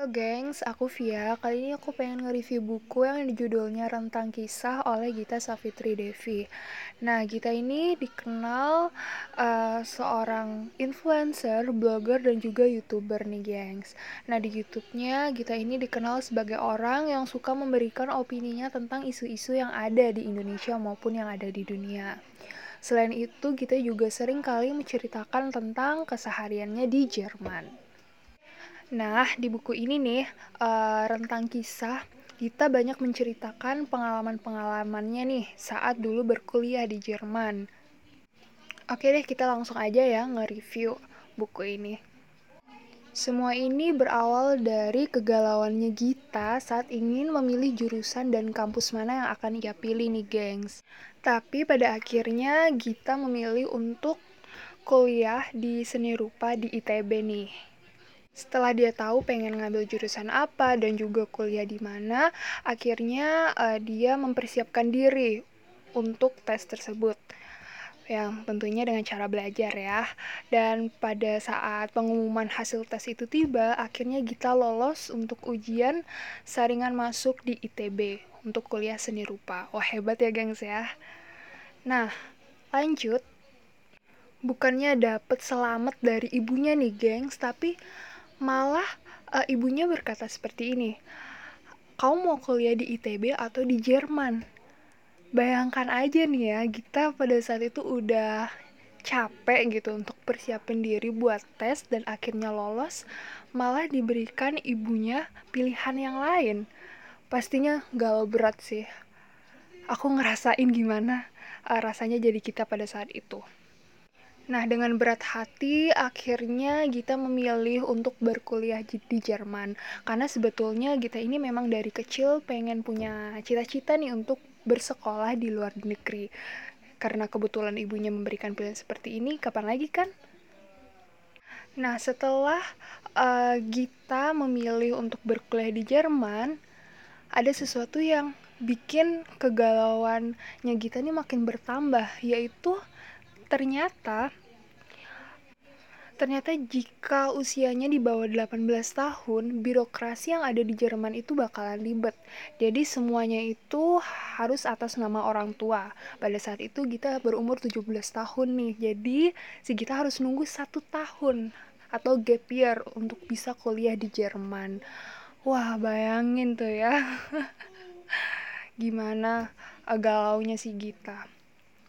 Halo gengs, aku Via. Kali ini aku pengen nge-review buku yang judulnya Rentang Kisah oleh Gita Savitri Devi. Nah, Gita ini dikenal uh, seorang influencer, blogger, dan juga youtuber nih gengs. Nah, di YouTube-nya Gita ini dikenal sebagai orang yang suka memberikan opininya tentang isu-isu yang ada di Indonesia maupun yang ada di dunia. Selain itu, kita juga sering kali menceritakan tentang kesehariannya di Jerman. Nah, di buku ini nih, uh, rentang kisah, kita banyak menceritakan pengalaman-pengalamannya nih saat dulu berkuliah di Jerman. Oke deh, kita langsung aja ya nge-review buku ini. Semua ini berawal dari kegalauannya Gita saat ingin memilih jurusan dan kampus mana yang akan ia pilih nih, gengs. Tapi pada akhirnya Gita memilih untuk kuliah di seni rupa di ITB nih. Setelah dia tahu pengen ngambil jurusan apa dan juga kuliah di mana, akhirnya uh, dia mempersiapkan diri untuk tes tersebut yang tentunya dengan cara belajar ya. Dan pada saat pengumuman hasil tes itu tiba, akhirnya Gita lolos untuk ujian saringan masuk di ITB untuk kuliah seni rupa. Wah hebat ya gengs ya. Nah, lanjut. Bukannya dapet selamat dari ibunya nih gengs, tapi Malah uh, ibunya berkata seperti ini, "Kau mau kuliah di ITB atau di Jerman?" Bayangkan aja nih ya, kita pada saat itu udah capek gitu untuk persiapin diri buat tes dan akhirnya lolos, malah diberikan ibunya pilihan yang lain. Pastinya galau berat sih. Aku ngerasain gimana uh, rasanya jadi kita pada saat itu. Nah, dengan berat hati, akhirnya Gita memilih untuk berkuliah di Jerman. Karena sebetulnya Gita ini memang dari kecil pengen punya cita-cita nih untuk bersekolah di luar negeri. Karena kebetulan ibunya memberikan pilihan seperti ini, kapan lagi kan? Nah, setelah uh, Gita memilih untuk berkuliah di Jerman, ada sesuatu yang bikin kegalauannya Gita ini makin bertambah, yaitu ternyata ternyata jika usianya di bawah 18 tahun, birokrasi yang ada di Jerman itu bakalan ribet. Jadi semuanya itu harus atas nama orang tua. Pada saat itu kita berumur 17 tahun nih, jadi si kita harus nunggu satu tahun atau gap year untuk bisa kuliah di Jerman. Wah, bayangin tuh ya. Gimana galaunya si Gita.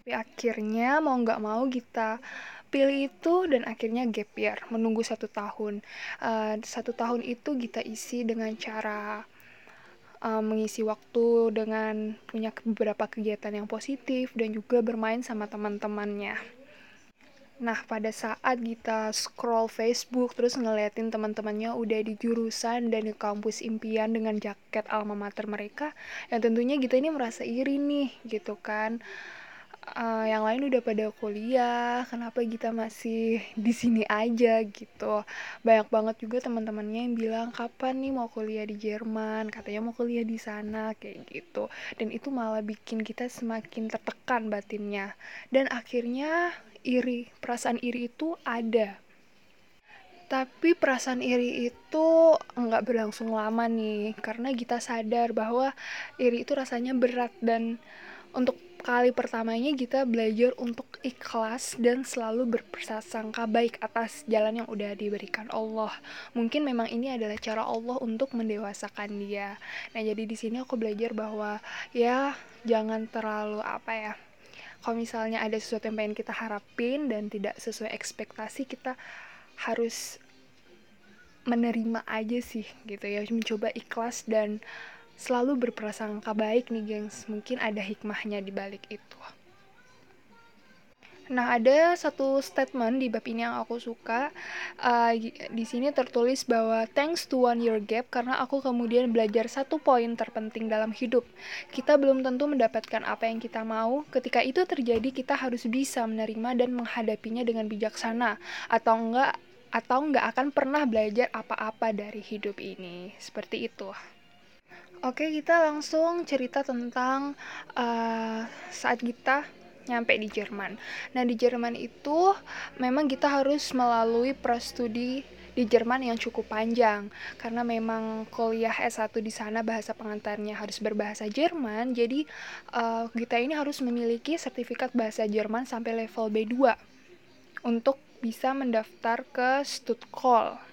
Tapi akhirnya mau nggak mau kita pilih itu dan akhirnya gap year menunggu satu tahun. Uh, satu tahun itu kita isi dengan cara uh, mengisi waktu dengan punya beberapa kegiatan yang positif dan juga bermain sama teman-temannya. Nah, pada saat kita scroll Facebook terus ngeliatin teman-temannya udah di jurusan dan di kampus impian dengan jaket alma mater mereka, yang tentunya kita ini merasa iri nih, gitu kan uh, yang lain udah pada kuliah kenapa kita masih di sini aja gitu. Banyak banget juga teman-temannya yang bilang kapan nih mau kuliah di Jerman? Katanya mau kuliah di sana kayak gitu. Dan itu malah bikin kita semakin tertekan batinnya. Dan akhirnya iri perasaan iri itu ada. Tapi perasaan iri itu nggak berlangsung lama nih karena kita sadar bahwa iri itu rasanya berat dan untuk kali pertamanya kita belajar untuk ikhlas dan selalu berprasangka baik atas jalan yang udah diberikan Allah. Mungkin memang ini adalah cara Allah untuk mendewasakan dia. Nah, jadi di sini aku belajar bahwa ya jangan terlalu apa ya. Kalau misalnya ada sesuatu yang pengen kita harapin dan tidak sesuai ekspektasi, kita harus menerima aja sih gitu ya, mencoba ikhlas dan selalu berprasangka baik nih gengs mungkin ada hikmahnya di balik itu Nah, ada satu statement di bab ini yang aku suka. Uh, di sini tertulis bahwa thanks to one year gap karena aku kemudian belajar satu poin terpenting dalam hidup. Kita belum tentu mendapatkan apa yang kita mau. Ketika itu terjadi, kita harus bisa menerima dan menghadapinya dengan bijaksana atau enggak atau enggak akan pernah belajar apa-apa dari hidup ini. Seperti itu. Oke, kita langsung cerita tentang uh, saat kita nyampe di Jerman. Nah, di Jerman itu memang kita harus melalui prastudi di Jerman yang cukup panjang karena memang kuliah S1 di sana bahasa pengantarnya harus berbahasa Jerman jadi uh, kita ini harus memiliki sertifikat bahasa Jerman sampai level B2 untuk bisa mendaftar ke Stuttgart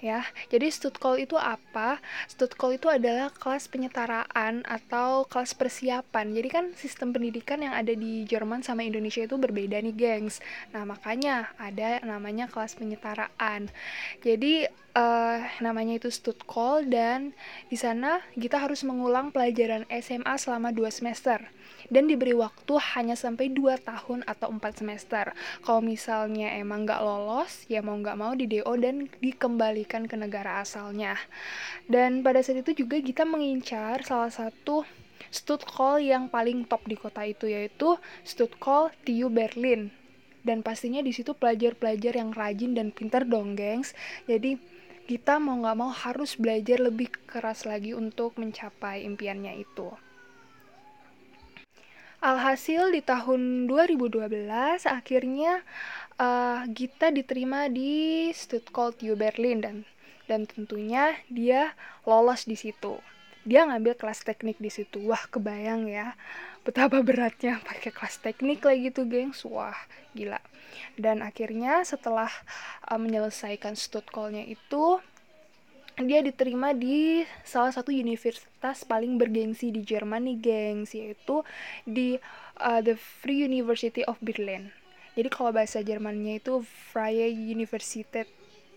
ya. Jadi Stutkol itu apa? Stutkol itu adalah kelas penyetaraan atau kelas persiapan. Jadi kan sistem pendidikan yang ada di Jerman sama Indonesia itu berbeda nih, gengs. Nah, makanya ada namanya kelas penyetaraan. Jadi uh, namanya itu Stutkol dan di sana kita harus mengulang pelajaran SMA selama 2 semester dan diberi waktu hanya sampai 2 tahun atau 4 semester. Kalau misalnya emang nggak lolos, ya mau nggak mau di DO dan dikembalikan ke negara asalnya. Dan pada saat itu juga kita mengincar salah satu Stuttgart yang paling top di kota itu yaitu Stuttgart TU Berlin. Dan pastinya di situ pelajar-pelajar yang rajin dan pintar dong, gengs. Jadi kita mau nggak mau harus belajar lebih keras lagi untuk mencapai impiannya itu. Alhasil di tahun 2012 akhirnya uh, Gita diterima di Stuttgart U Berlin dan dan tentunya dia lolos di situ. Dia ngambil kelas teknik di situ. Wah, kebayang ya betapa beratnya pakai kelas teknik lagi tuh, gengs. Wah, gila. Dan akhirnya setelah uh, menyelesaikan Stuttgart-nya itu dia diterima di salah satu universitas paling bergengsi di Jerman nih gengs yaitu di uh, the Free University of Berlin jadi kalau bahasa Jermannya itu Freie Universität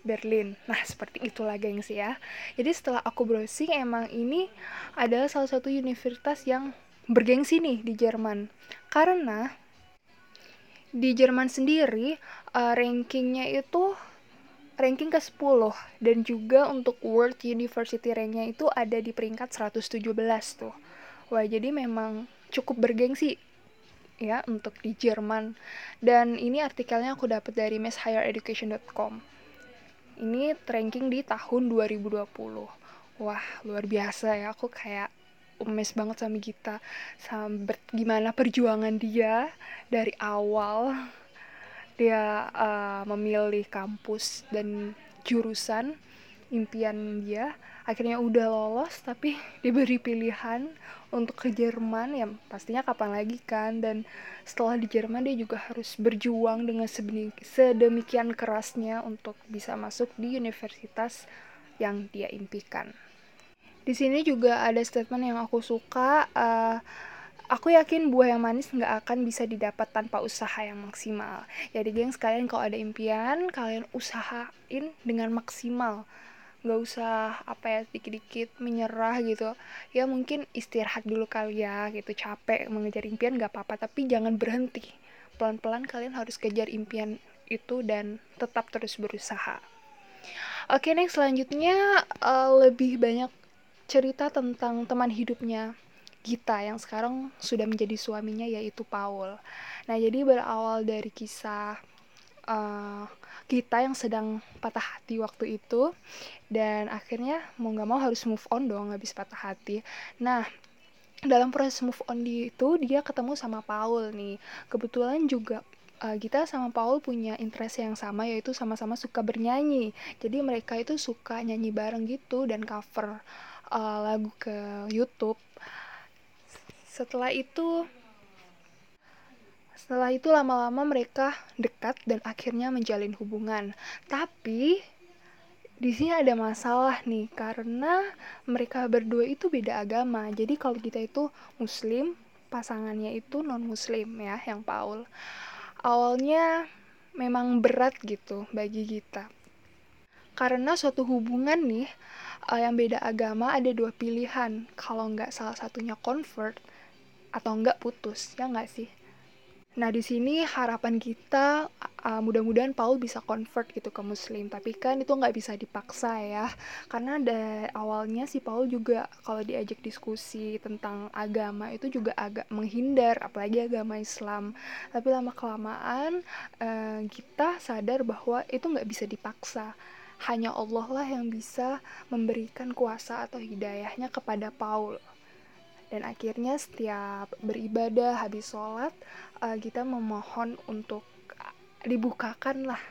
Berlin. Nah seperti itulah gengs ya. Jadi setelah aku browsing emang ini adalah salah satu universitas yang bergengsi nih di Jerman. Karena di Jerman sendiri uh, rankingnya itu ranking ke-10 dan juga untuk World University Ranknya itu ada di peringkat 117 tuh. Wah, jadi memang cukup bergengsi ya untuk di Jerman. Dan ini artikelnya aku dapat dari messhighereducation.com. Ini ranking di tahun 2020. Wah, luar biasa ya. Aku kayak umes banget sama Gita sama gimana perjuangan dia dari awal dia uh, memilih kampus dan jurusan impian dia akhirnya udah lolos tapi diberi pilihan untuk ke Jerman ya pastinya kapan lagi kan dan setelah di Jerman dia juga harus berjuang dengan sedemikian kerasnya untuk bisa masuk di universitas yang dia impikan. Di sini juga ada statement yang aku suka uh, Aku yakin buah yang manis nggak akan bisa didapat tanpa usaha yang maksimal. Jadi geng sekalian kalau ada impian, kalian usahain dengan maksimal. Nggak usah apa ya dikit-dikit menyerah gitu. Ya mungkin istirahat dulu kali ya gitu capek mengejar impian nggak apa-apa tapi jangan berhenti. Pelan-pelan kalian harus kejar impian itu dan tetap terus berusaha. Oke, next selanjutnya uh, lebih banyak cerita tentang teman hidupnya Gita yang sekarang sudah menjadi suaminya yaitu Paul. Nah, jadi berawal dari kisah uh, Gita yang sedang patah hati waktu itu dan akhirnya mau nggak mau harus move on dong habis patah hati. Nah, dalam proses move on di itu dia ketemu sama Paul nih. Kebetulan juga uh, Gita sama Paul punya interest yang sama yaitu sama-sama suka bernyanyi. Jadi mereka itu suka nyanyi bareng gitu dan cover uh, lagu ke YouTube setelah itu setelah itu lama-lama mereka dekat dan akhirnya menjalin hubungan. Tapi di sini ada masalah nih karena mereka berdua itu beda agama. Jadi kalau kita itu muslim, pasangannya itu non muslim ya, yang Paul. Awalnya memang berat gitu bagi kita. Karena suatu hubungan nih uh, yang beda agama ada dua pilihan. Kalau nggak salah satunya convert, atau enggak putus ya enggak sih nah di sini harapan kita uh, mudah-mudahan Paul bisa convert gitu ke Muslim. Tapi kan itu nggak bisa dipaksa ya. Karena dari awalnya si Paul juga kalau diajak diskusi tentang agama itu juga agak menghindar apalagi agama Islam. Tapi lama kelamaan uh, kita sadar bahwa itu nggak bisa dipaksa. Hanya Allah lah yang bisa memberikan kuasa atau hidayahnya kepada Paul dan akhirnya setiap beribadah habis sholat uh, kita memohon untuk dibukakanlah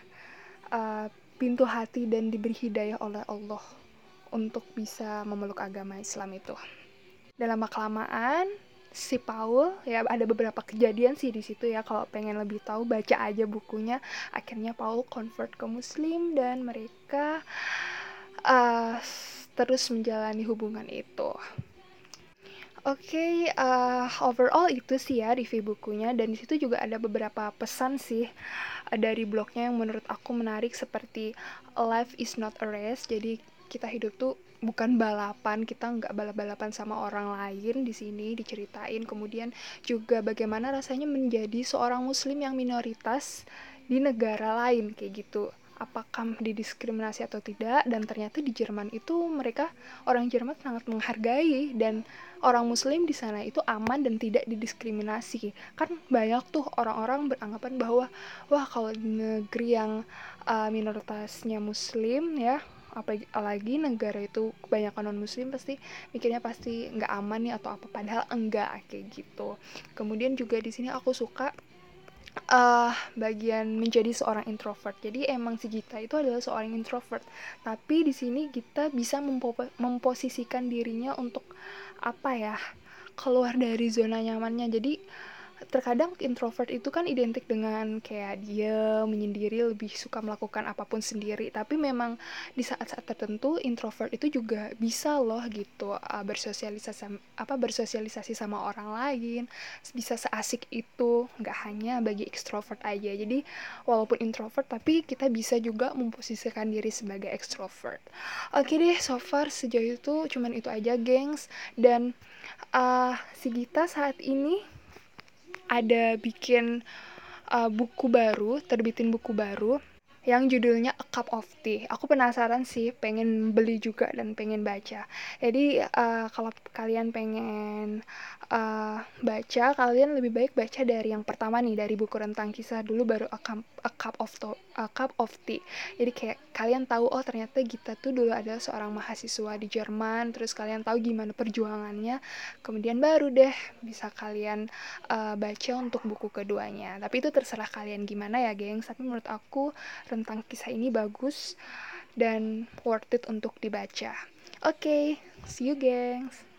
uh, pintu hati dan diberi hidayah oleh Allah untuk bisa memeluk agama Islam itu. Dalam kelamaan si Paul ya ada beberapa kejadian sih di situ ya kalau pengen lebih tahu baca aja bukunya akhirnya Paul convert ke Muslim dan mereka uh, terus menjalani hubungan itu. Oke, okay, uh, overall itu sih ya review bukunya dan di situ juga ada beberapa pesan sih uh, dari blognya yang menurut aku menarik seperti life is not a race. Jadi kita hidup tuh bukan balapan, kita nggak balap-balapan sama orang lain di sini diceritain. Kemudian juga bagaimana rasanya menjadi seorang muslim yang minoritas di negara lain kayak gitu apakah didiskriminasi atau tidak dan ternyata di Jerman itu mereka orang Jerman sangat menghargai dan orang muslim di sana itu aman dan tidak didiskriminasi. Kan banyak tuh orang-orang beranggapan bahwa wah kalau di negeri yang uh, minoritasnya muslim ya apalagi negara itu kebanyakan non muslim pasti mikirnya pasti nggak aman nih atau apa padahal enggak kayak gitu. Kemudian juga di sini aku suka uh, bagian menjadi seorang introvert. Jadi emang si Gita itu adalah seorang introvert. Tapi di sini kita bisa mempo memposisikan dirinya untuk apa ya? keluar dari zona nyamannya. Jadi terkadang introvert itu kan identik dengan kayak dia menyendiri lebih suka melakukan apa pun sendiri. Tapi memang di saat-saat tertentu introvert itu juga bisa loh gitu uh, bersosialisasi apa bersosialisasi sama orang lain. Bisa seasik itu nggak hanya bagi extrovert aja. Jadi walaupun introvert tapi kita bisa juga memposisikan diri sebagai extrovert oke deh so far sejauh itu cuman itu aja gengs. Dan uh, si Gita saat ini ada bikin uh, buku baru, terbitin buku baru yang judulnya A Cup of Tea. Aku penasaran sih, pengen beli juga dan pengen baca. Jadi uh, kalau kalian pengen uh, baca, kalian lebih baik baca dari yang pertama nih dari buku rentang kisah dulu baru A Cup, A Cup of to, A Cup of Tea. Jadi kayak kalian tahu oh ternyata Gita tuh dulu adalah seorang mahasiswa di Jerman, terus kalian tahu gimana perjuangannya. Kemudian baru deh bisa kalian uh, baca untuk buku keduanya. Tapi itu terserah kalian gimana ya, gengs. Tapi menurut aku tentang kisah ini bagus dan worth it untuk dibaca. Oke, okay, see you gengs.